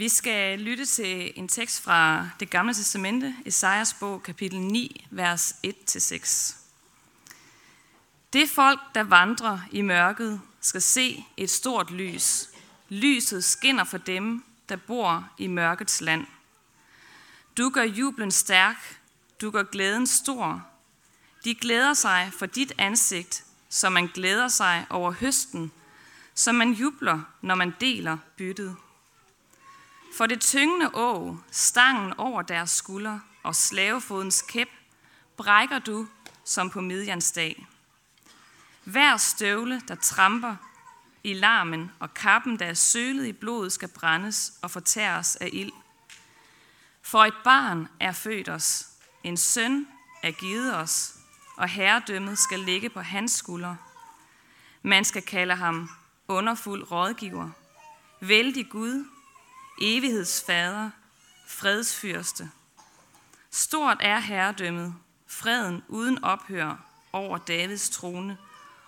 Vi skal lytte til en tekst fra det gamle testamente, Esajas bog, kapitel 9, vers 1-6. Det folk, der vandrer i mørket, skal se et stort lys. Lyset skinner for dem, der bor i mørkets land. Du gør jublen stærk, du gør glæden stor. De glæder sig for dit ansigt, som man glæder sig over høsten, som man jubler, når man deler byttet. For det tyngende å, stangen over deres skulder og slavefodens kæp, brækker du som på midjans dag. Hver støvle, der tramper i larmen, og kappen, der er sølet i blodet, skal brændes og fortæres af ild. For et barn er født os, en søn er givet os, og herredømmet skal ligge på hans skulder. Man skal kalde ham underfuld rådgiver, vældig Gud, evighedsfader, fredsfyrste. Stort er herredømmet, freden uden ophør over Davids trone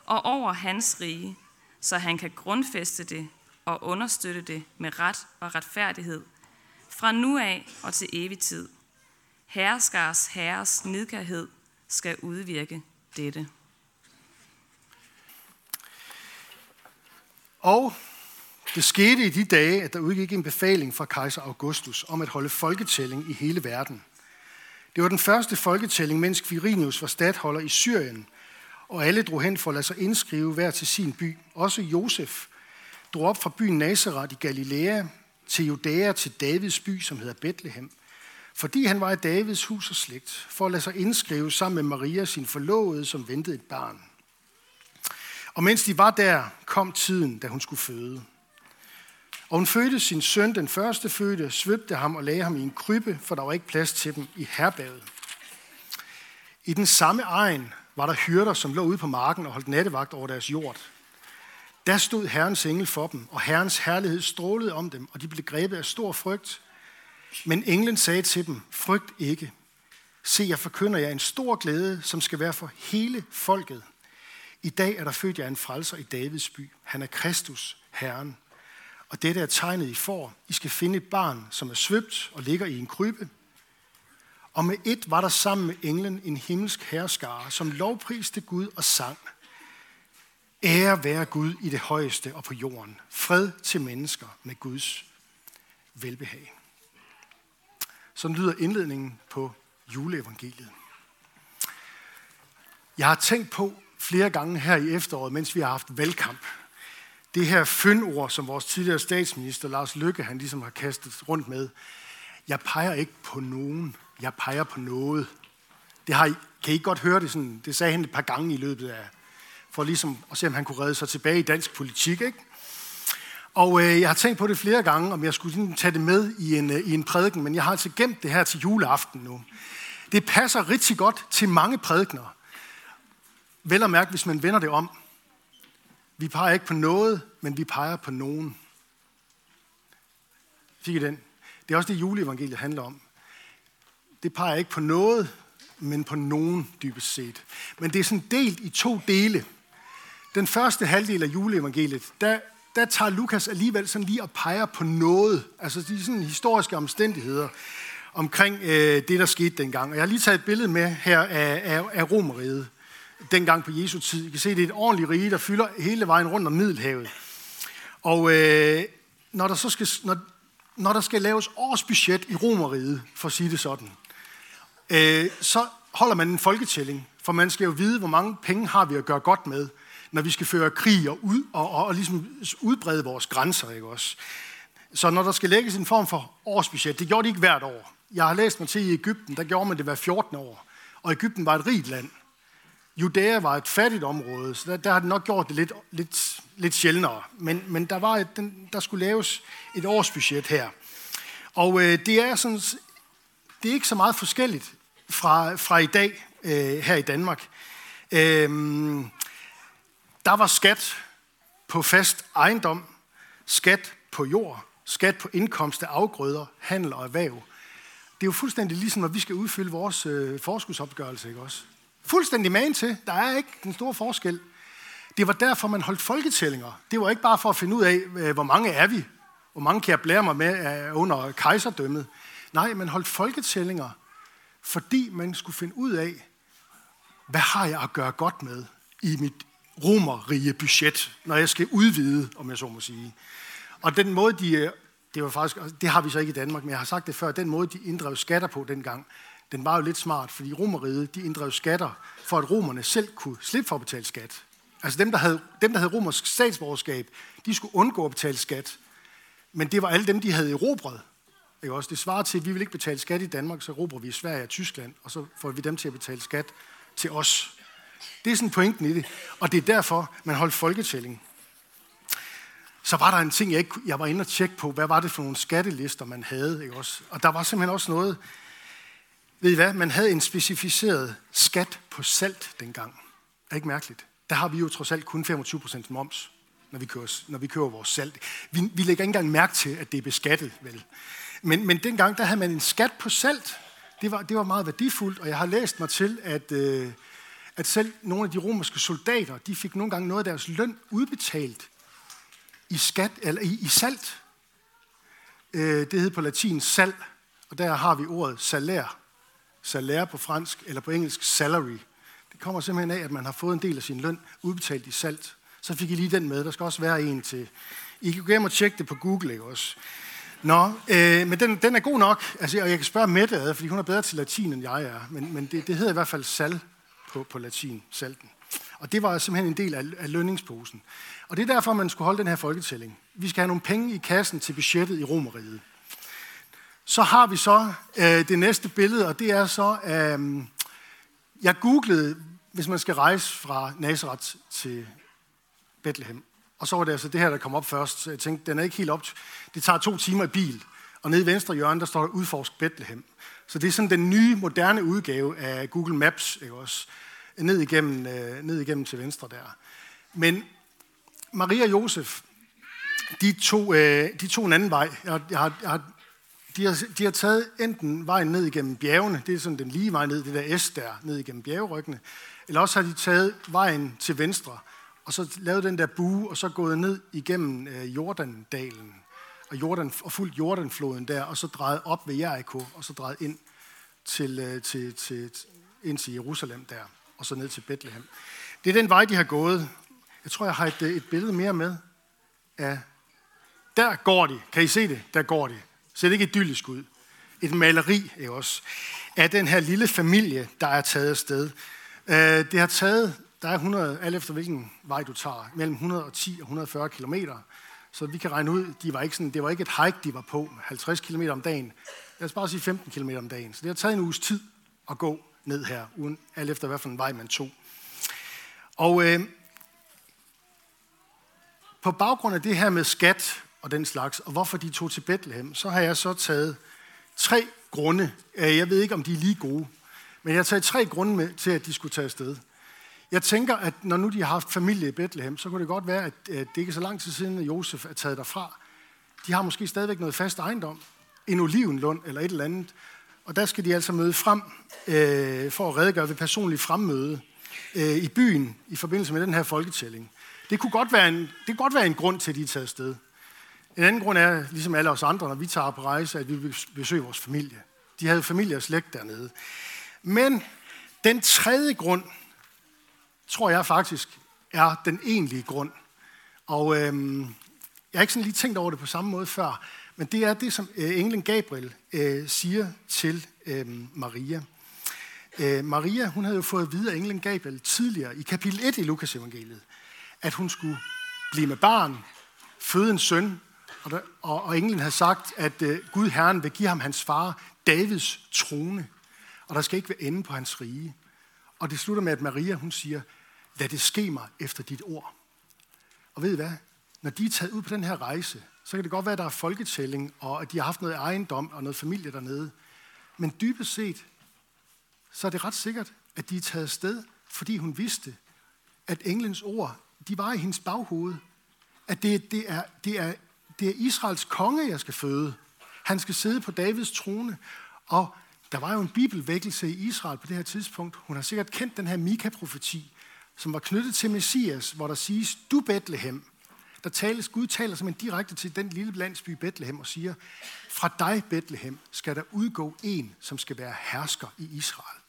og over hans rige, så han kan grundfæste det og understøtte det med ret og retfærdighed fra nu af og til evig tid. Herskars herres nidkærhed skal udvirke dette. Og det skete i de dage, at der udgik en befaling fra kejser Augustus om at holde folketælling i hele verden. Det var den første folketælling, mens Quirinius var stadholder i Syrien, og alle drog hen for at lade sig indskrive hver til sin by. Også Josef drog op fra byen Nazareth i Galilea til Judæa til Davids by, som hedder Bethlehem, fordi han var i Davids hus og slægt, for at lade sig indskrive sammen med Maria, sin forlovede, som ventede et barn. Og mens de var der, kom tiden, da hun skulle føde. Og hun fødte sin søn, den første fødte, svøbte ham og lagde ham i en krybbe, for der var ikke plads til dem i herberget. I den samme egen var der hyrder, som lå ude på marken og holdt nattevagt over deres jord. Der stod Herrens engel for dem, og Herrens herlighed strålede om dem, og de blev grebet af stor frygt. Men englen sagde til dem, frygt ikke. Se, jeg forkynder jer en stor glæde, som skal være for hele folket. I dag er der født jer en frelser i Davids by. Han er Kristus, Herren. Og dette er tegnet, I får. I skal finde et barn, som er svøbt og ligger i en krybe. Og med et var der sammen med englen en himmelsk herskare, som lovpriste Gud og sang. Ære være Gud i det højeste og på jorden. Fred til mennesker med Guds velbehag. Sådan lyder indledningen på juleevangeliet. Jeg har tænkt på flere gange her i efteråret, mens vi har haft valgkamp, det her fyndord, som vores tidligere statsminister Lars Lykke, han ligesom har kastet rundt med. Jeg peger ikke på nogen, jeg peger på noget. Det har I, kan I godt høre det sådan, det sagde han et par gange i løbet af, for ligesom at se, om han kunne redde sig tilbage i dansk politik, ikke? Og øh, jeg har tænkt på det flere gange, om jeg skulle tage det med i en, øh, i en prædiken, men jeg har altså gemt det her til juleaften nu. Det passer rigtig godt til mange prædikner. Vel at mærke, hvis man vender det om. Vi peger ikke på noget, men vi peger på nogen. Fik I den? Det er også det, juleevangeliet handler om. Det peger ikke på noget, men på nogen dybest set. Men det er sådan delt i to dele. Den første halvdel af juleevangeliet, der, der tager Lukas alligevel sådan lige og peger på noget. Altså de sådan historiske omstændigheder omkring øh, det, der skete dengang. Og jeg har lige taget et billede med her af, af, af Romeriet dengang på Jesu tid. I kan se, det er et ordentligt rige, der fylder hele vejen rundt om Middelhavet. Og øh, når, der så skal, når, når der skal laves årsbudget i Romeriet, for at sige det sådan, øh, så holder man en folketælling, for man skal jo vide, hvor mange penge har vi at gøre godt med, når vi skal føre krig og, ud, og, og, og ligesom udbrede vores grænser. Ikke også? Så når der skal lægges en form for årsbudget, det gjorde de ikke hvert år. Jeg har læst mig til i Ægypten, der gjorde man det hver 14 år. Og Ægypten var et rigt land. Judæa var et fattigt område, så der, der har det nok gjort det lidt, lidt, lidt sjældnere. Men, men der, var et, den, der skulle laves et årsbudget her. Og øh, det er sådan, det er ikke så meget forskelligt fra, fra i dag øh, her i Danmark. Øh, der var skat på fast ejendom, skat på jord, skat på indkomst af afgrøder, handel og erhverv. Det er jo fuldstændig ligesom, når vi skal udfylde vores øh, forskudsopgørelse, ikke også? Fuldstændig man til. Der er ikke den store forskel. Det var derfor, man holdt folketællinger. Det var ikke bare for at finde ud af, øh, hvor mange er vi, Hvor mange kan jeg blære mig med øh, under kejserdømmet? Nej, man holdt folketællinger, fordi man skulle finde ud af, hvad har jeg at gøre godt med i mit romerige budget, når jeg skal udvide, om jeg så må sige. Og den måde, de, øh, det var faktisk, det har vi så ikke i Danmark, men jeg har sagt det før, den måde, de inddrev skatter på dengang, den var jo lidt smart, fordi romeriet, de inddrev skatter, for at romerne selv kunne slippe for at betale skat. Altså dem, der havde, dem, der havde romersk statsborgerskab, de skulle undgå at betale skat. Men det var alle dem, de havde erobret. Ikke også? Det svarer til, at vi vil ikke betale skat i Danmark, så erobrer vi i Sverige og Tyskland, og så får vi dem til at betale skat til os. Det er sådan pointen i det. Og det er derfor, man holdt folketælling. Så var der en ting, jeg, ikke, jeg var inde og tjekke på, hvad var det for nogle skattelister, man havde. Ikke også? Og der var simpelthen også noget, ved I hvad, man havde en specificeret skat på salt dengang. Er ikke mærkeligt? Der har vi jo trods alt kun 25% moms, når vi kører, når vi kører vores salt. Vi, vi lægger ikke engang mærke til, at det er beskattet, vel? Men, men dengang, der havde man en skat på salt. Det var, det var meget værdifuldt, og jeg har læst mig til, at, øh, at selv nogle af de romerske soldater, de fik nogle gange noget af deres løn udbetalt i, skat, eller i, i salt. Øh, det hed på latin sal, og der har vi ordet salær. Salær på fransk, eller på engelsk salary. Det kommer simpelthen af, at man har fået en del af sin løn udbetalt i salt. Så fik I lige den med. Der skal også være en til. I kan gå hjem og tjekke det på Google, ikke også? Nå, øh, men den, den er god nok. Altså, og jeg kan spørge Mette ad, fordi hun er bedre til latin, end jeg er. Men, men det, det hedder i hvert fald sal på, på latin, salten. Og det var simpelthen en del af, af lønningsposen. Og det er derfor, man skulle holde den her folketælling. Vi skal have nogle penge i kassen til budgettet i Romeriet. Så har vi så øh, det næste billede, og det er så, øh, jeg googlede, hvis man skal rejse fra Nazareth til Bethlehem. Og så var det altså det her, der kom op først. Så jeg tænkte, den er ikke helt op. Det tager to timer i bil. Og nede i venstre hjørne, der står der udforsk Bethlehem. Så det er sådan den nye, moderne udgave af Google Maps, ikke også? Ned igennem, øh, ned igennem til venstre der. Men Maria og Josef, de tog, øh, de tog en anden vej. Jeg, jeg har, jeg har, de, har, de har taget enten vejen ned igennem bjergene, det er sådan den lige vej ned, det der S der, ned igennem bjergeryggene, eller også har de taget vejen til venstre, og så lavet den der bue, og så gået ned igennem øh, Jordandalen, og, Jordan, og fuldt Jordanfloden der, og så drejet op ved Jericho, og så drejet ind til, øh, til, til, ind til Jerusalem der, og så ned til Bethlehem. Det er den vej, de har gået. Jeg tror, jeg har et, øh, et billede mere med af... Der går de. Kan I se det? Der går de. Ser det ikke idyllisk ud? Et maleri er også af den her lille familie, der er taget afsted. Øh, det har taget, der er 100, alt efter hvilken vej du tager, mellem 110 og 140 kilometer. Så vi kan regne ud, de var ikke sådan, det var ikke et hike, de var på, 50 km om dagen. Lad os bare sige 15 km om dagen. Så det har taget en uges tid at gå ned her, uden alt efter hvad for en vej man tog. Og øh, på baggrund af det her med skat og den slags, og hvorfor de tog til Bethlehem, så har jeg så taget tre grunde. Øh, jeg ved ikke, om de er lige gode, men jeg har taget tre grunde med til, at de skulle tage afsted. Jeg tænker, at når nu de har haft familie i Bethlehem, så kunne det godt være, at det ikke er så lang tid siden, at Josef er taget derfra. De har måske stadigvæk noget fast ejendom, en olivenlund eller et eller andet, og der skal de altså møde frem øh, for at redegøre ved personlig fremmøde øh, i byen i forbindelse med den her folketælling. Det kunne godt være en, det kunne godt være en grund til, at de er taget afsted. En anden grund er, ligesom alle os andre, når vi tager på rejse, at vi vil besøge vores familie. De havde familie og slægt dernede. Men den tredje grund, tror jeg faktisk, er den egentlige grund. Og øhm, jeg har ikke sådan lige tænkt over det på samme måde før, men det er det, som øh, englen Gabriel øh, siger til øh, Maria. Øh, Maria, hun havde jo fået at vide af englen Gabriel tidligere i kapitel 1 i Lukas evangeliet, at hun skulle blive med barn, føde en søn, og, der, og, og englen havde sagt, at øh, Gud Herren vil give ham hans far Davids trone, og der skal ikke være ende på hans rige. Og det slutter med, at Maria, hun siger, lad det ske mig efter dit ord. Og ved I hvad? Når de er taget ud på den her rejse, så kan det godt være, at der er folketælling, og at de har haft noget ejendom og noget familie dernede. Men dybest set, så er det ret sikkert, at de er taget sted, fordi hun vidste, at englens ord, de var i hendes baghoved. At det, det, er, det, er, det er Israels konge, jeg skal føde. Han skal sidde på Davids trone. Og der var jo en bibelvækkelse i Israel på det her tidspunkt. Hun har sikkert kendt den her Mika-profeti, som var knyttet til Messias, hvor der siges, du Bethlehem, der tales, Gud taler simpelthen direkte til den lille landsby Bethlehem og siger, fra dig, Bethlehem, skal der udgå en, som skal være hersker i Israel.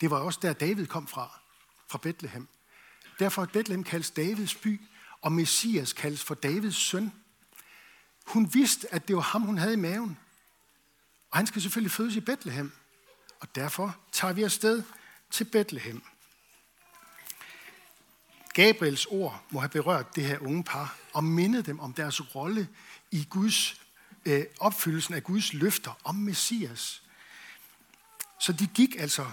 Det var også der, David kom fra, fra Bethlehem. Derfor er Bethlehem kaldes Davids by, og Messias kaldes for Davids søn. Hun vidste, at det var ham, hun havde i maven. Og han skal selvfølgelig fødes i Bethlehem. Og derfor tager vi afsted til Bethlehem. Gabriels ord må have berørt det her unge par og mindet dem om deres rolle i Guds øh, opfyldelsen af Guds løfter om Messias. Så de gik altså,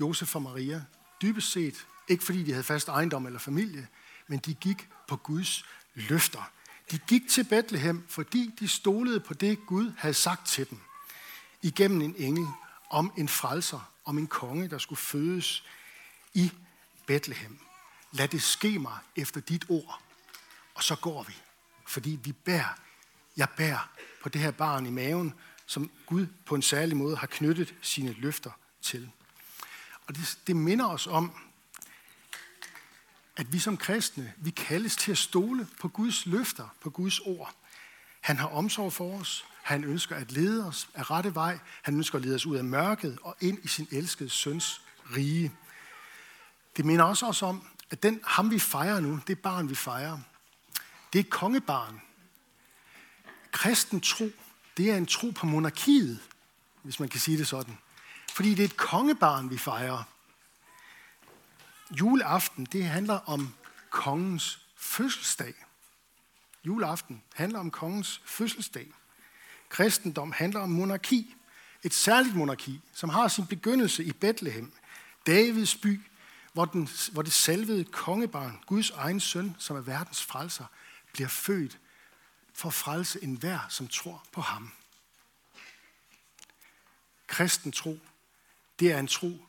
Josef og Maria, dybest set, ikke fordi de havde fast ejendom eller familie, men de gik på Guds løfter. De gik til Bethlehem, fordi de stolede på det, Gud havde sagt til dem igennem en engel om en frelser, om en konge, der skulle fødes i Bethlehem. Lad det ske mig efter dit ord. Og så går vi, fordi vi bærer, jeg bærer på det her barn i maven, som Gud på en særlig måde har knyttet sine løfter til. Og det, det minder os om, at vi som kristne, vi kaldes til at stole på Guds løfter, på Guds ord. Han har omsorg for os. Han ønsker at lede os af rette vej. Han ønsker at lede os ud af mørket og ind i sin elskede søns rige. Det minder også os om, at den ham vi fejrer nu, det barn vi fejrer, det er et kongebarn. Kristen tro, det er en tro på monarkiet, hvis man kan sige det sådan. Fordi det er et kongebarn, vi fejrer. Juleaften, det handler om kongens fødselsdag. Juleaften handler om kongens fødselsdag. Kristendom handler om monarki. Et særligt monarki, som har sin begyndelse i Bethlehem, Davids by, hvor, den, hvor det salvede kongebarn, Guds egen søn, som er verdens frelser, bliver født for at frelse enhver, som tror på ham. Kristen tro, det er en tro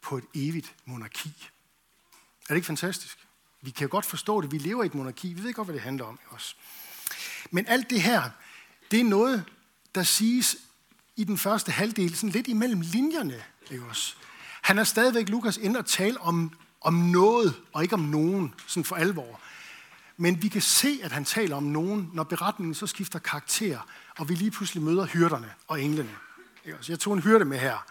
på et evigt monarki. Er det ikke fantastisk? Vi kan jo godt forstå det. Vi lever i et monarki. Vi ved godt, hvad det handler om også. Men alt det her, det er noget, der siges i den første halvdel, sådan lidt imellem linjerne. Ikke også? Han er stadigvæk, Lukas, ind og tale om, om noget, og ikke om nogen, sådan for alvor. Men vi kan se, at han taler om nogen, når beretningen så skifter karakter, og vi lige pludselig møder hyrderne og englene. Jeg tog en hyrde med her.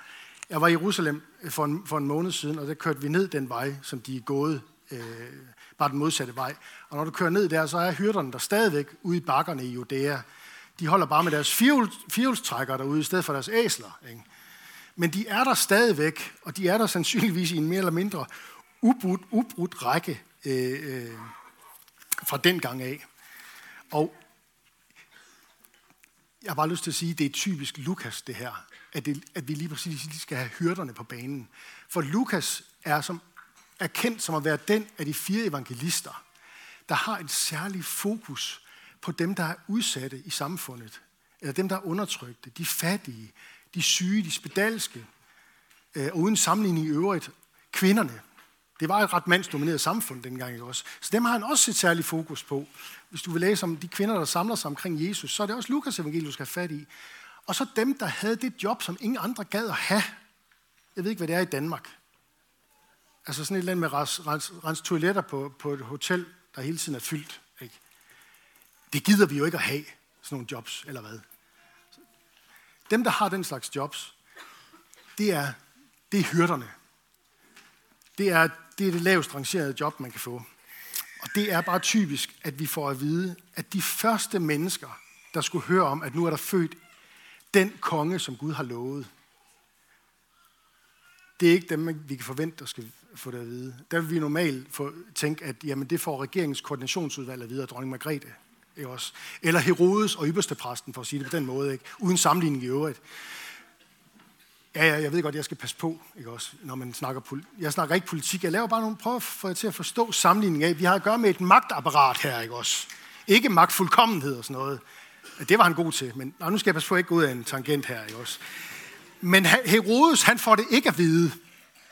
Jeg var i Jerusalem øh, for en, for en måned siden, og der kørte vi ned den vej, som de er gået, øh, bare den modsatte vej. Og når du kører ned der, så er hyrderne der stadigvæk ude i bakkerne i Judæa. De holder bare med deres firehjulstrækker derude, i stedet for deres æsler. Ikke? Men de er der stadigvæk, og de er der sandsynligvis i en mere eller mindre ubrudt, ubrudt række øh, øh, fra den gang af. Og jeg har bare lyst til at sige, at det er typisk Lukas, det her, at, det, at vi lige præcis lige skal have hyrderne på banen. For Lukas er, som, er kendt som at være den af de fire evangelister, der har et særligt fokus på dem, der er udsatte i samfundet, eller dem, der er undertrykte, de fattige, de syge, de spedalske, øh, og uden sammenligning i øvrigt, kvinderne. Det var et ret mandsdomineret samfund dengang også. Så dem har han også et særligt fokus på. Hvis du vil læse om de kvinder, der samler sig omkring Jesus, så er det også Lukas evangeliet, du skal have fat i. Og så dem, der havde det job, som ingen andre gad at have. Jeg ved ikke, hvad det er i Danmark. Altså sådan et eller andet med rens, rens, rens toiletter på, på et hotel, der hele tiden er fyldt. Ikke? Det gider vi jo ikke at have, sådan nogle jobs, eller hvad? Dem, der har den slags jobs, det er, det er hyrderne. Det er, det er det lavest rangerede job, man kan få. Og det er bare typisk, at vi får at vide, at de første mennesker, der skulle høre om, at nu er der født den konge, som Gud har lovet, det er ikke dem, vi kan forvente, der skal få det at vide. Der vil vi normalt få, tænke, at jamen, det får regeringens koordinationsudvalg at vide af dronning Margrethe. Ikke også? Eller Herodes og ypperste præsten, for at sige det på den måde, ikke? uden sammenligning i øvrigt. Ja, ja, jeg ved godt, jeg skal passe på, ikke også, når man snakker politik. Jeg snakker ikke politik. Jeg laver bare nogle prøver for jer til at forstå sammenligningen af. Vi har at gøre med et magtapparat her, ikke også? Ikke magtfuldkommenhed og sådan noget. Det var han god til, men nu skal jeg passe på at ikke gå ud af en tangent her, ikke også? Men Herodes, han får det ikke at vide.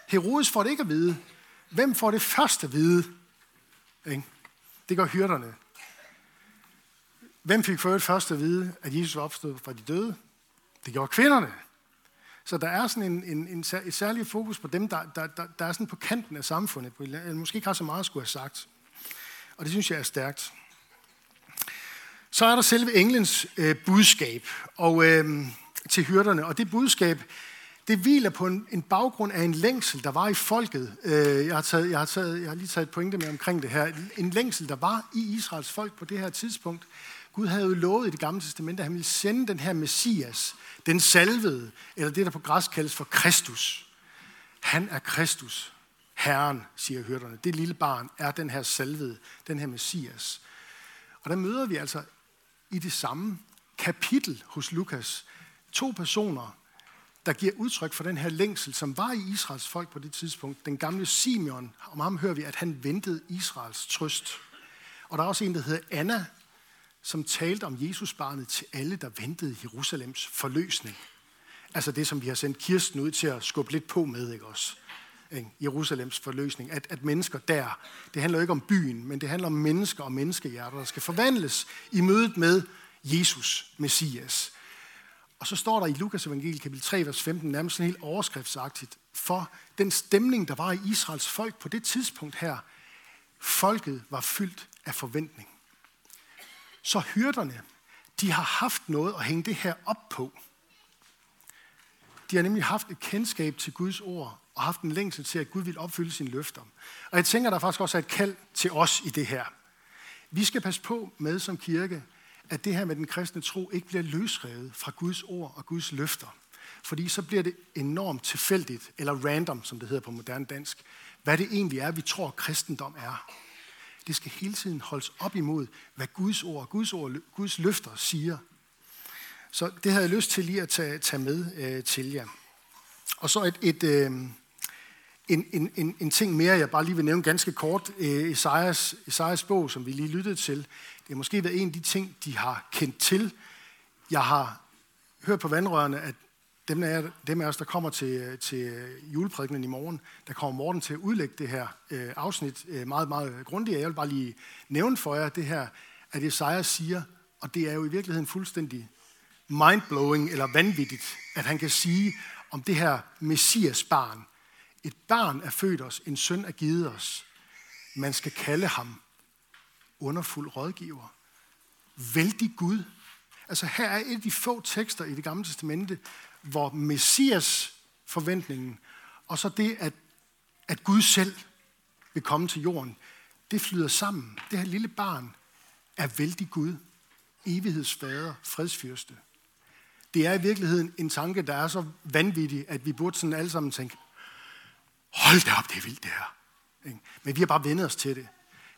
Herodes får det ikke at vide. Hvem får det først at vide? Ikke? Det gør hyrderne. Hvem fik først at vide, at Jesus var opstået fra de døde? Det gjorde kvinderne. Så der er sådan en, en, en, et særligt fokus på dem, der, der, der, der er sådan på kanten af samfundet, eller måske ikke har så meget at skulle have sagt. Og det synes jeg er stærkt. Så er der selve englens øh, budskab og, øh, til hyrderne, og det budskab, det hviler på en, en baggrund af en længsel, der var i folket. Øh, jeg, har taget, jeg, har taget, jeg har lige taget et pointe med omkring det her. En længsel, der var i Israels folk på det her tidspunkt. Gud havde jo lovet i det gamle testament, at han ville sende den her Messias, den salvede, eller det, der på græsk kaldes for Kristus. Han er Kristus. Herren, siger hørterne. Det lille barn er den her salvede, den her Messias. Og der møder vi altså i det samme kapitel hos Lukas to personer, der giver udtryk for den her længsel, som var i Israels folk på det tidspunkt. Den gamle Simeon, om ham hører vi, at han ventede Israels trøst. Og der er også en, der hedder Anna, som talte om Jesus barnet til alle, der ventede Jerusalems forløsning. Altså det, som vi har sendt Kirsten ud til at skubbe lidt på med, ikke også? Jerusalems forløsning. At, at mennesker der, det handler ikke om byen, men det handler om mennesker og menneskehjerter, der skal forvandles i mødet med Jesus, Messias. Og så står der i Lukas evangeliet kapitel 3, vers 15, nærmest sådan helt overskriftsagtigt, for den stemning, der var i Israels folk på det tidspunkt her, folket var fyldt af forventning. Så hyrderne, de har haft noget at hænge det her op på. De har nemlig haft et kendskab til Guds ord, og haft en længsel til, at Gud vil opfylde sine løfter. Og jeg tænker, der faktisk også er et kald til os i det her. Vi skal passe på med som kirke, at det her med den kristne tro ikke bliver løsrevet fra Guds ord og Guds løfter. Fordi så bliver det enormt tilfældigt, eller random, som det hedder på moderne dansk, hvad det egentlig er, vi tror, kristendom er. Det skal hele tiden holdes op imod, hvad Guds ord, Guds, ord, Guds løfter siger. Så det havde jeg lyst til lige at tage, tage med øh, til jer. Og så et, et, øh, en, en, en, en ting mere, jeg bare lige vil nævne ganske kort. Øh, Esajas, Esajas bog, som vi lige lyttede til, det har måske været en af de ting, de har kendt til. Jeg har hørt på vandrørene, at dem af, dem af os, der kommer til, til juleprædikenen i morgen, der kommer Morten til at udlægge det her øh, afsnit øh, meget, meget grundigt. Jeg vil bare lige nævne for jer det her, at Esajas siger, og det er jo i virkeligheden fuldstændig mindblowing eller vanvittigt, at han kan sige om det her messias barn. Et barn er født os, en søn er givet os. Man skal kalde ham underfuld rådgiver. Vældig Gud. Altså her er et af de få tekster i det gamle testamente, hvor Messias forventningen, og så det, at, at Gud selv vil komme til jorden, det flyder sammen. Det her lille barn er vældig Gud, evighedsfader, fredsfyrste. Det er i virkeligheden en tanke, der er så vanvittig, at vi burde sådan alle sammen tænke, hold da op, det er vildt det her. Men vi har bare vendet os til det.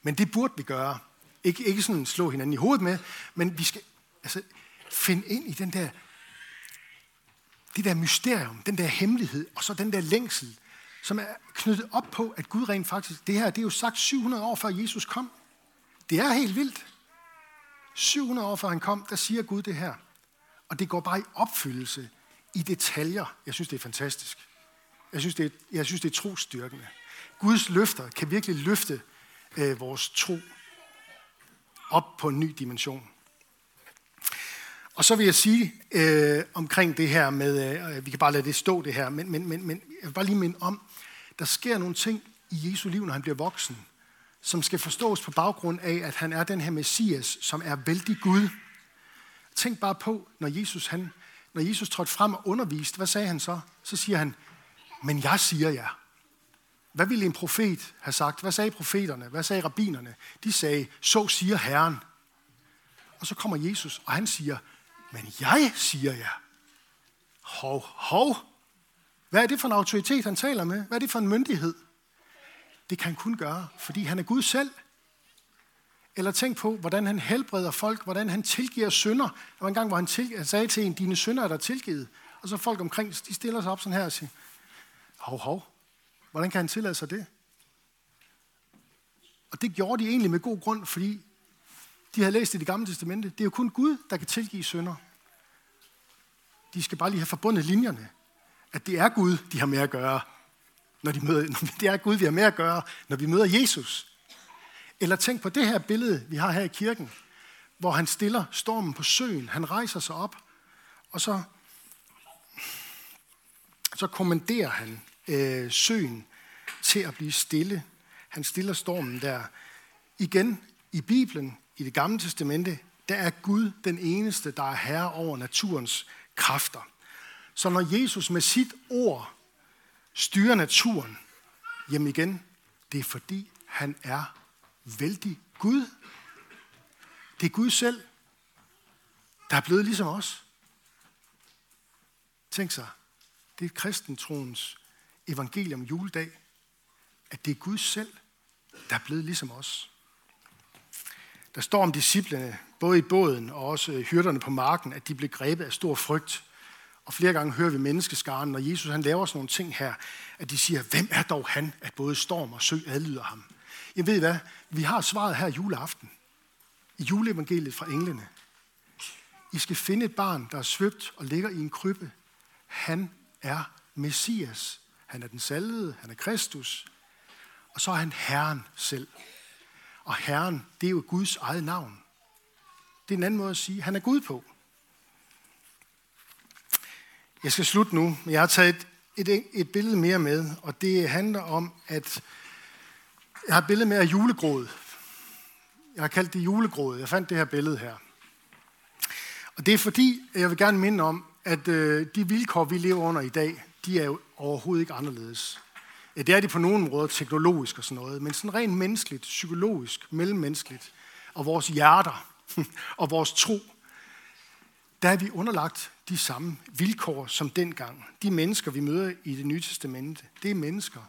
Men det burde vi gøre. Ikke, ikke sådan slå hinanden i hovedet med, men vi skal altså, finde ind i den der, det der mysterium, den der hemmelighed, og så den der længsel, som er knyttet op på, at Gud rent faktisk, det her, det er jo sagt 700 år før Jesus kom. Det er helt vildt. 700 år før han kom, der siger Gud det her. Og det går bare i opfyldelse i detaljer. Jeg synes, det er fantastisk. Jeg synes, det er, jeg synes, det er trostyrkende. Guds løfter kan virkelig løfte øh, vores tro op på en ny dimension. Og så vil jeg sige øh, omkring det her med, øh, vi kan bare lade det stå det her, men, men, men, men jeg vil bare lige minde om, der sker nogle ting i Jesu liv, når han bliver voksen, som skal forstås på baggrund af, at han er den her Messias, som er vældig Gud. Tænk bare på, når Jesus, han, når Jesus trådte frem og underviste, hvad sagde han så? Så siger han, men jeg siger jer. Hvad ville en profet have sagt? Hvad sagde profeterne? Hvad sagde rabbinerne? De sagde, så siger Herren. Og så kommer Jesus, og han siger, men jeg siger jer. Hov, hov. Hvad er det for en autoritet, han taler med? Hvad er det for en myndighed? Det kan han kun gøre, fordi han er Gud selv. Eller tænk på, hvordan han helbreder folk, hvordan han tilgiver synder. Der var en gang, hvor han, til, han sagde til en, dine synder er der tilgivet. Og så folk omkring, de stiller sig op sådan her og siger, hov, hov, hvordan kan han tillade sig det? Og det gjorde de egentlig med god grund, fordi de havde læst i det gamle testamente. Det er jo kun Gud, der kan tilgive synder. De skal bare lige have forbundet linjerne. At det er Gud, de har med at gøre, når de møder, det er Gud, vi har med at gøre, når vi møder Jesus. Eller tænk på det her billede, vi har her i kirken, hvor han stiller stormen på søen. Han rejser sig op, og så, så kommanderer han øh, søen til at blive stille. Han stiller stormen der. Igen, i Bibelen, i det gamle testamente, der er Gud den eneste, der er herre over naturens kræfter. Så når Jesus med sit ord styrer naturen, jamen igen, det er fordi han er vældig Gud. Det er Gud selv, der er blevet ligesom os. Tænk sig, det er kristentroens evangelium juledag, at det er Gud selv, der er blevet ligesom os. Der står om disciplene, både i båden og også hyrderne på marken, at de blev grebet af stor frygt. Og flere gange hører vi menneskeskaren, når Jesus han laver sådan nogle ting her, at de siger, hvem er dog han, at både storm og sø adlyder ham? Jeg ved hvad, vi har svaret her juleaften, i juleevangeliet fra englene. I skal finde et barn, der er svøbt og ligger i en krybbe. Han er Messias. Han er den salvede, han er Kristus. Og så er han Herren selv. Og Herren, det er jo Guds eget navn. Det er en anden måde at sige, at han er Gud på. Jeg skal slutte nu, men jeg har taget et, et, et billede mere med, og det handler om, at jeg har et billede med af julegrådet. Jeg har kaldt det julegrådet. Jeg fandt det her billede her. Og det er fordi, jeg vil gerne minde om, at øh, de vilkår, vi lever under i dag, de er jo overhovedet ikke anderledes. Ja, det er de på nogle måder teknologisk og sådan noget, men sådan rent menneskeligt, psykologisk, mellemmenneskeligt, og vores hjerter og vores tro, der er vi underlagt de samme vilkår som dengang. De mennesker, vi møder i det nye testamente, det er mennesker,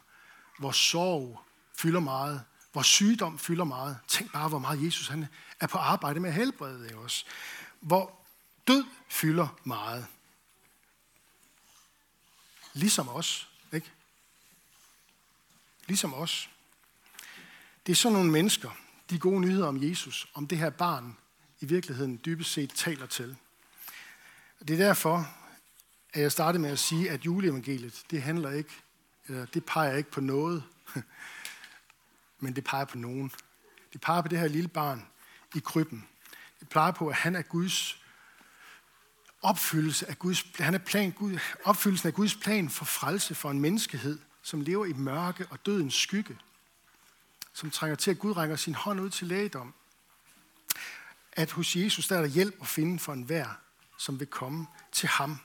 hvor sorg fylder meget, hvor sygdom fylder meget. Tænk bare, hvor meget Jesus han er på arbejde med at helbrede os. Hvor død fylder meget. Ligesom os, ikke? Ligesom os. Det er sådan nogle mennesker, de gode nyheder om Jesus, om det her barn, i virkeligheden dybest set taler til. Det er derfor, at jeg startede med at sige, at juleevangeliet, det handler ikke, eller det peger ikke på noget, men det peger på nogen. Det peger på det her lille barn i krybben. Det peger på, at han er Guds opfyldelse af Guds, han er plan, Gud, opfyldelsen af Guds plan for frelse for en menneskehed, som lever i mørke og dødens skygge, som trænger til, at Gud rækker sin hånd ud til lægedom. At hos Jesus der er der hjælp at finde for enhver, som vil komme til ham.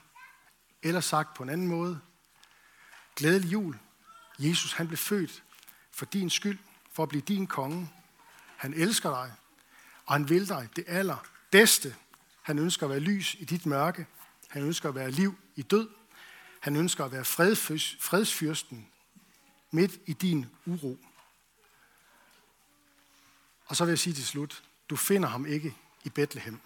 Eller sagt på en anden måde, glædelig jul. Jesus han blev født for din skyld, for at blive din konge. Han elsker dig, og han vil dig det allerbedste. Han ønsker at være lys i dit mørke. Han ønsker at være liv i død. Han ønsker at være fredsfyrsten midt i din uro. Og så vil jeg sige til slut, du finder ham ikke i Bethlehem.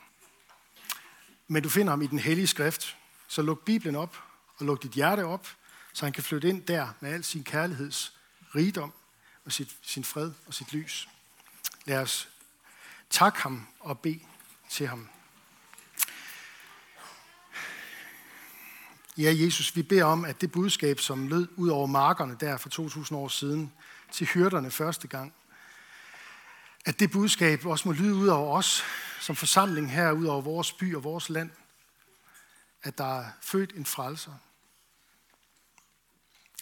Men du finder ham i den hellige skrift. Så luk Bibelen op og luk dit hjerte op, så han kan flytte ind der med al sin kærligheds rigdom og sit, sin fred og sit lys. Lad os takke ham og bede til ham. Ja, Jesus, vi beder om, at det budskab, som lød ud over markerne der for 2000 år siden, til hyrderne første gang, at det budskab også må lyde ud over os som forsamling her, ud over vores by og vores land, at der er født en frelser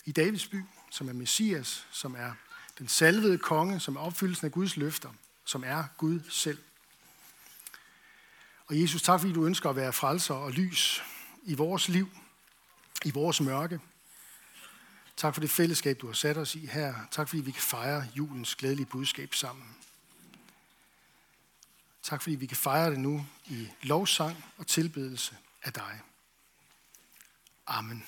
i Davids by, som er Messias, som er den salvede konge, som er opfyldelsen af Guds løfter, som er Gud selv. Og Jesus, tak fordi du ønsker at være frelser og lys i vores liv, i vores mørke. Tak for det fællesskab, du har sat os i her. Tak fordi vi kan fejre julens glædelige budskab sammen. Tak fordi vi kan fejre det nu i lovsang og tilbedelse af dig. Amen.